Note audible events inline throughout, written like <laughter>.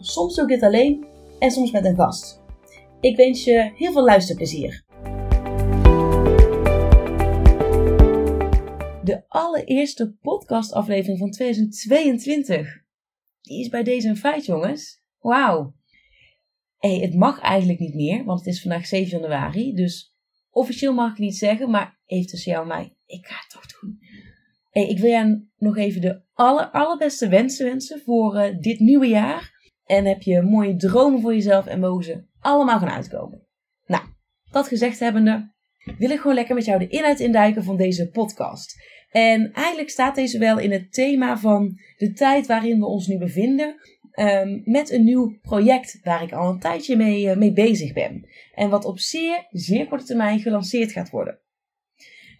Soms doe ik dit alleen en soms met een gast. Ik wens je heel veel luisterplezier. De allereerste podcastaflevering van 2022. Die is bij deze een feit, jongens. Wauw. Hey, het mag eigenlijk niet meer, want het is vandaag 7 januari. Dus officieel mag ik niet zeggen, maar even tussen jou en mij. Ik ga het toch doen. Hey, ik wil jou nog even de aller, allerbeste wensen wensen voor uh, dit nieuwe jaar. En heb je mooie dromen voor jezelf en mogen ze allemaal gaan uitkomen. Nou, dat gezegd hebbende, wil ik gewoon lekker met jou de inhoud induiken van deze podcast. En eigenlijk staat deze wel in het thema van de tijd waarin we ons nu bevinden. Um, met een nieuw project waar ik al een tijdje mee, uh, mee bezig ben. En wat op zeer, zeer korte termijn gelanceerd gaat worden.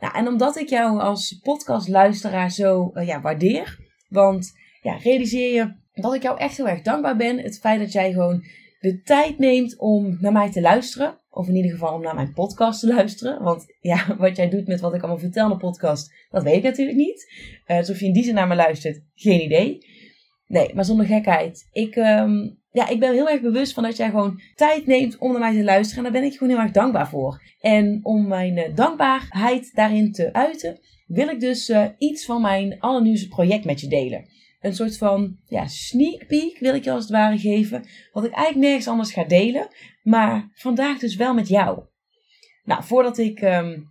Nou, en omdat ik jou als podcastluisteraar zo uh, ja, waardeer. Want ja, realiseer je dat ik jou echt heel erg dankbaar ben. Het feit dat jij gewoon de tijd neemt om naar mij te luisteren. Of in ieder geval om naar mijn podcast te luisteren. Want ja, <laughs> wat jij doet met wat ik allemaal vertel in de podcast, dat weet ik natuurlijk niet. Uh, dus of je in die zin naar me luistert, geen idee. Nee, maar zonder gekheid. Ik, um, ja, ik ben heel erg bewust van dat jij gewoon tijd neemt om naar mij te luisteren. En daar ben ik gewoon heel erg dankbaar voor. En om mijn uh, dankbaarheid daarin te uiten, wil ik dus uh, iets van mijn allernieuwste project met je delen een soort van ja, sneak peek wil ik je als het ware geven. Wat ik eigenlijk nergens anders ga delen. Maar vandaag dus wel met jou. Nou, voordat ik um,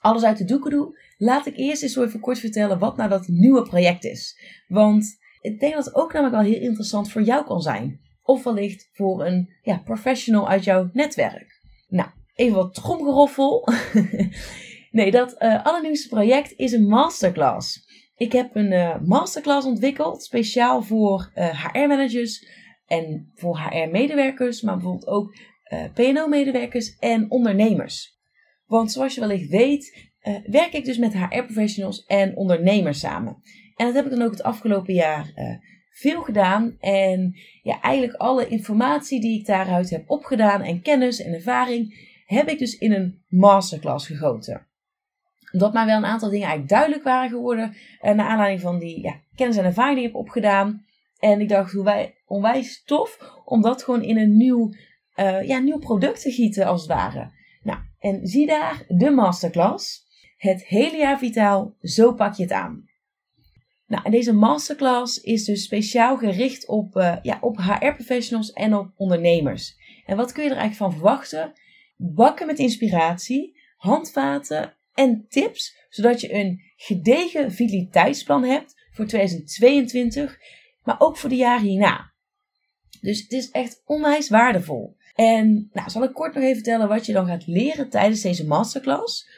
alles uit de doeken doe, laat ik eerst eens even kort vertellen wat nou dat nieuwe project is. Want ik denk dat het ook namelijk wel heel interessant voor jou kan zijn. Of wellicht voor een ja, professional uit jouw netwerk. Nou, even wat tromgeroffel. <laughs> nee, dat uh, allernieuwste project is een masterclass. Ik heb een uh, masterclass ontwikkeld, speciaal voor uh, eh, HR-managers en voor HR-medewerkers, maar bijvoorbeeld ook uh, eh, PNO-medewerkers en ondernemers. Want zoals je wellicht weet, werk ik dus met HR-professionals en ondernemers samen. En dat heb ik dan ook het afgelopen jaar veel gedaan. En ja, eigenlijk alle informatie die ik daaruit heb opgedaan en kennis en ervaring, heb ik dus in een masterclass gegoten dat mij wel een aantal dingen eigenlijk duidelijk waren geworden. Uh, naar aanleiding van die ja, kennis en ervaring die ik heb opgedaan. En ik dacht, hoe wij, onwijs tof om dat gewoon in een nieuw, uh, ja, nieuw product te gieten, als het ware. Nou, en zie daar de masterclass. Het hele jaar vitaal, zo pak je het aan. Nou, en deze masterclass is dus speciaal gericht op, uh, ja, op HR-professionals en op ondernemers. En wat kun je er eigenlijk van verwachten? Bakken met inspiratie, handvaten en tips, zodat je een gedegen vitaliteitsplan hebt voor 2022, maar ook voor de jaren hierna. Dus het is echt onwijs waardevol. En nou, zal ik kort nog even vertellen wat je dan gaat leren tijdens deze masterclass.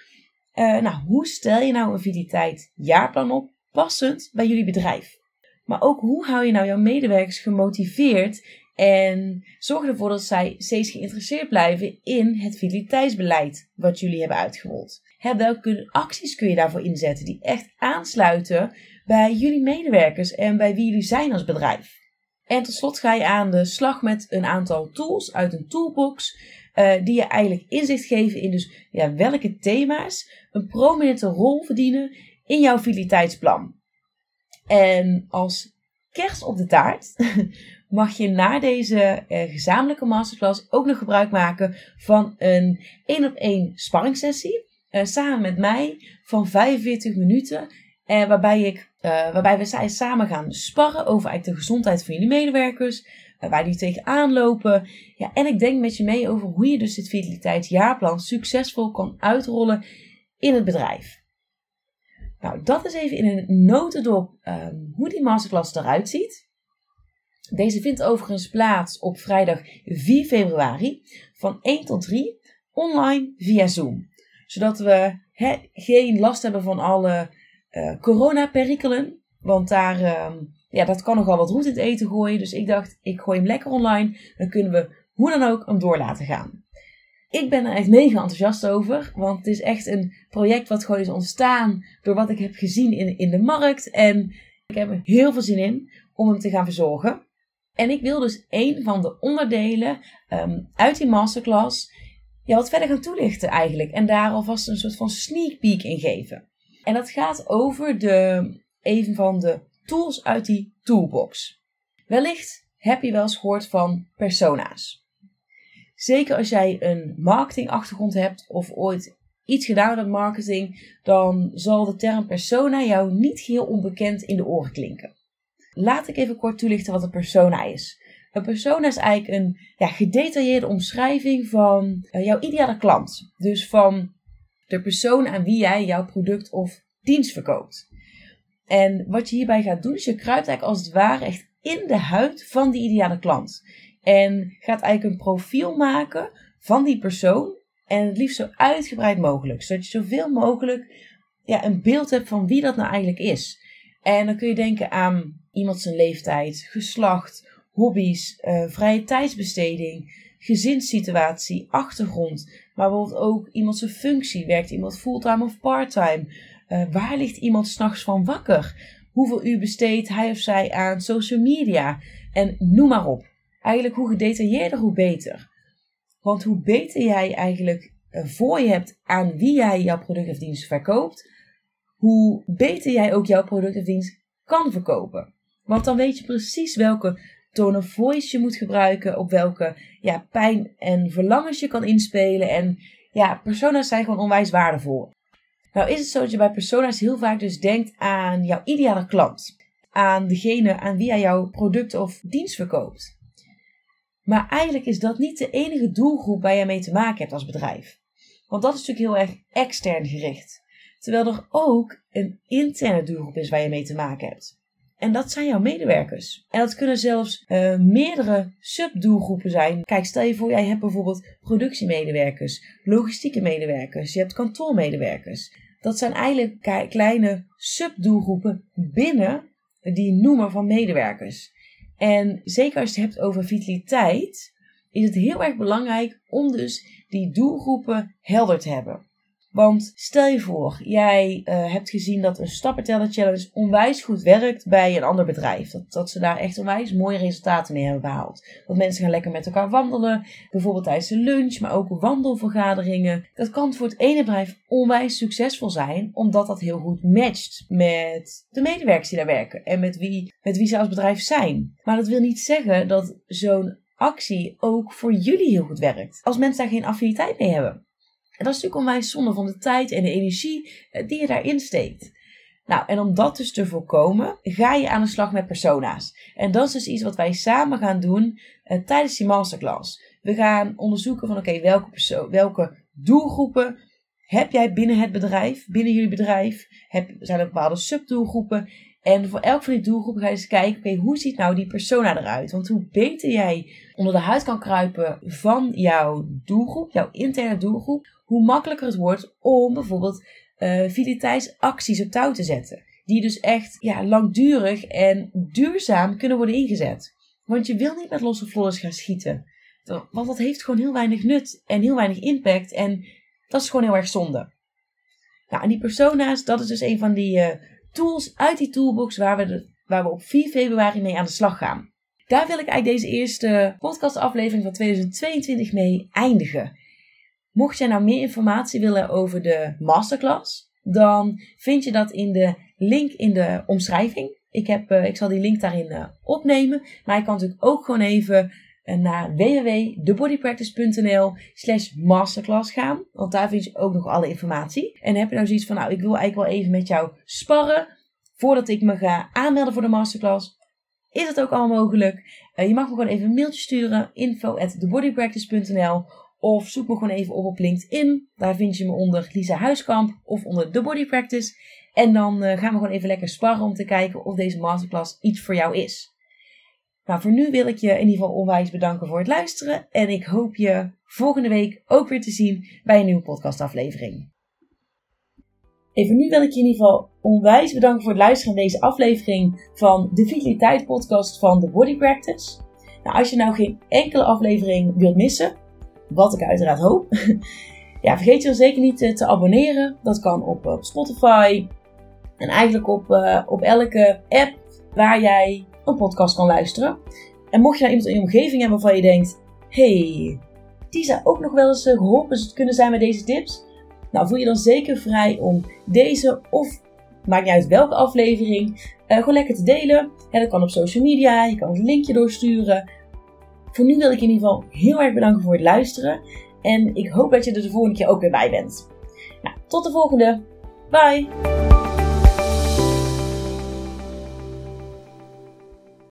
Uh, nou, hoe stel je nou een vitaliteit jaarplan op, passend bij jullie bedrijf? Maar ook hoe hou je nou jouw medewerkers gemotiveerd en zorg ervoor dat zij steeds geïnteresseerd blijven in het vitaliteitsbeleid wat jullie hebben uitgerold. Hè, welke acties kun je daarvoor inzetten die echt aansluiten bij jullie medewerkers en bij wie jullie zijn als bedrijf? En tot slot ga je aan de slag met een aantal tools uit een toolbox. Uh, die je eigenlijk inzicht geven in dus ja, welke thema's een prominente rol verdienen in jouw vitaliteitsplan. En als kerst op de taart <laughs> mag je na deze uh, gezamenlijke masterclass ook nog gebruik maken van een één op één sparringssessie. Uh, samen met mij van 45 minuten. Uh, waarbij, ik, waarbij we samen gaan sparren over eigenlijk de gezondheid van jullie medewerkers. waar die tegenaan lopen. Ja, en ik denk met je mee over hoe je dus dit vitaliteitsjaarplan succesvol kan uitrollen in het bedrijf. Nou, dat is even in een notendop um, hoe die masterclass eruit ziet. Deze vindt overigens plaats op vrijdag 4 februari van 1 tot 3 online via Zoom. Zodat we geen last hebben van alle uh, coronaperikelen. Want daar, uh, ja, dat kan nogal wat roet in het eten gooien. Dus ik dacht, ik gooi hem lekker online. Dan kunnen we hoe dan ook hem door laten gaan. Ik ben er echt mega enthousiast over. Want het is echt een project wat gewoon is ontstaan door wat ik heb gezien in, in de markt. En ik heb er heel veel zin in om hem te gaan verzorgen. En ik wil dus een van de onderdelen um, uit die masterclass ja, wat verder gaan toelichten eigenlijk. En daar alvast een soort van sneak peek in geven. En dat gaat over de, een van de tools uit die toolbox. Wellicht heb je wel eens gehoord van persona's. Zeker als jij een marketingachtergrond hebt of ooit iets gedaan met marketing, dan zal de term persona jou niet heel onbekend in de oren klinken. Laat ik even kort toelichten wat een persona is. Een persona is eigenlijk een ja, gedetailleerde omschrijving van uh, jouw ideale klant. Dus van de persoon aan wie jij jouw product of dienst verkoopt. En wat je hierbij gaat doen, is je kruipt eigenlijk als het ware echt in de huid van die ideale klant. En gaat eigenlijk een profiel maken van die persoon. En het liefst zo uitgebreid mogelijk. Zodat je zoveel mogelijk ja, een beeld hebt van wie dat nou eigenlijk is. En dan kun je denken aan iemand zijn leeftijd, geslacht, hobby's, uh, vrije tijdsbesteding, gezinssituatie, achtergrond. Maar bijvoorbeeld ook iemand zijn functie. Werkt iemand fulltime of parttime? Uh, waar ligt iemand s'nachts van wakker? Hoeveel uur besteedt hij of zij aan social media? En noem maar op. Eigenlijk hoe gedetailleerder, hoe beter. Want hoe beter jij eigenlijk uh, voor je hebt aan wie jij jouw product of dienst verkoopt, hoe beter jij ook jouw product of dienst kan verkopen. Want dan weet je precies welke tone of voice je moet gebruiken, op welke ja, pijn en verlangens je kan inspelen. En ja, persona's zijn gewoon onwijs waardevol. Nou is het zo dat je bij persona's heel vaak dus denkt aan jouw ideale klant. Aan degene aan wie jij jouw product of dienst verkoopt. Maar eigenlijk is dat niet de enige doelgroep waar je mee te maken hebt als bedrijf. Want dat is natuurlijk heel erg extern gericht. Terwijl er ook een interne doelgroep is waar je mee te maken hebt. En dat zijn jouw medewerkers. En dat kunnen zelfs uh, meerdere subdoelgroepen zijn. Kijk, stel je voor, jij hebt bijvoorbeeld productiemedewerkers, logistieke medewerkers, je hebt kantoormedewerkers. Dat zijn eigenlijk kleine subdoelgroepen binnen die noemer van medewerkers. En zeker als je het hebt over vitaliteit, is het heel erg belangrijk om dus die doelgroepen helder te hebben. Want stel je voor, jij uh, hebt gezien dat een stappenteller challenge onwijs goed werkt bij een ander bedrijf. Dat, dat ze daar echt onwijs mooie resultaten mee hebben behaald. Dat mensen gaan lekker met elkaar wandelen, bijvoorbeeld tijdens de lunch, maar ook wandelvergaderingen. Dat kan voor het ene bedrijf onwijs succesvol zijn, omdat dat heel goed matcht met de medewerkers die daar werken en met wie, met wie ze als bedrijf zijn. Maar dat wil niet zeggen dat zo'n actie ook voor jullie heel goed werkt. Als mensen daar geen affiniteit mee hebben. En dat is natuurlijk onwijs zonde van de tijd en de energie eh, die je daarin steekt. Nou, en om dat dus te voorkomen, ga je aan de slag met persona's. En dat is dus iets wat wij samen gaan doen uh, tijdens die masterclass. We gaan onderzoeken van oké, welke, welke doelgroepen heb jij binnen het bedrijf, binnen jullie bedrijf? Heb, zijn er bepaalde subdoelgroepen? En voor elk van die doelgroepen ga je eens kijken, hoe ziet nou die persona eruit? Want hoe beter jij onder de huid kan kruipen van jouw doelgroep, jouw interne doelgroep, hoe makkelijker het wordt om bijvoorbeeld uh, vitaliteitsacties op touw te zetten. Die dus echt ja, langdurig en duurzaam kunnen worden ingezet. Want je wil niet met losse vlodders gaan schieten. Want dat heeft gewoon heel weinig nut en heel weinig impact. En dat is gewoon heel erg zonde. Nou, en die persona's, dat is dus een van die uh, tools uit die toolbox waar we, waar we op 4 februari mee aan de slag gaan. Daar wil ik eigenlijk deze eerste podcastaflevering van 2022 mee eindigen. Mocht jij nou meer informatie willen over de masterclass, dan vind je dat in de link in de omschrijving. Ik, heb, uh, ik zal die link daarin uh, opnemen. Maar je kan natuurlijk ook gewoon even uh, naar www.thebodypractice.nl slash masterclass gaan. Want daar vind je ook nog alle informatie. En heb je nou zoiets van, nou ik wil eigenlijk wel even met jou sparren voordat ik me ga aanmelden voor de masterclass. Is het ook allemaal mogelijk? je mag me gewoon even een mailtje sturen. info at thebodypractice.nl of zoek me gewoon even op op LinkedIn. Daar vind je me onder Lisa Huiskamp of onder The Body Practice. En dan uh, gaan we gewoon even lekker sparren om te kijken of deze masterclass iets voor jou is. Nou, voor nu wil ik je in ieder geval onwijs bedanken voor het luisteren. En ik hoop je volgende week ook weer te zien bij een nieuwe podcastaflevering. Even nu wil ik je in ieder geval onwijs bedanken voor het luisteren naar deze aflevering van de Vitaliteit Podcast van The Body Practice. Nou, als je nou geen enkele aflevering wilt missen, wat ik uiteraard hoop, <laughs> ja, vergeet je dan zeker niet eh, te abonneren. Dat kan op, op Spotify en eigenlijk op, uh, op elke app waar jij een podcast kan luisteren. En mocht je nou iemand in je omgeving hebben waarvan je denkt: hey, die zou ook nog wel eens eh, geholpen kunnen zijn met deze tips. Nou, voel je dan zeker vrij om deze of maakt niet uit welke aflevering, uh, gewoon lekker te delen. Ja, dat kan op social media, je kan een linkje doorsturen. Voor nu wil ik in ieder geval heel erg bedanken voor het luisteren. En ik hoop dat je er de volgende keer ook weer bij bent. Nou, tot de volgende. Bye!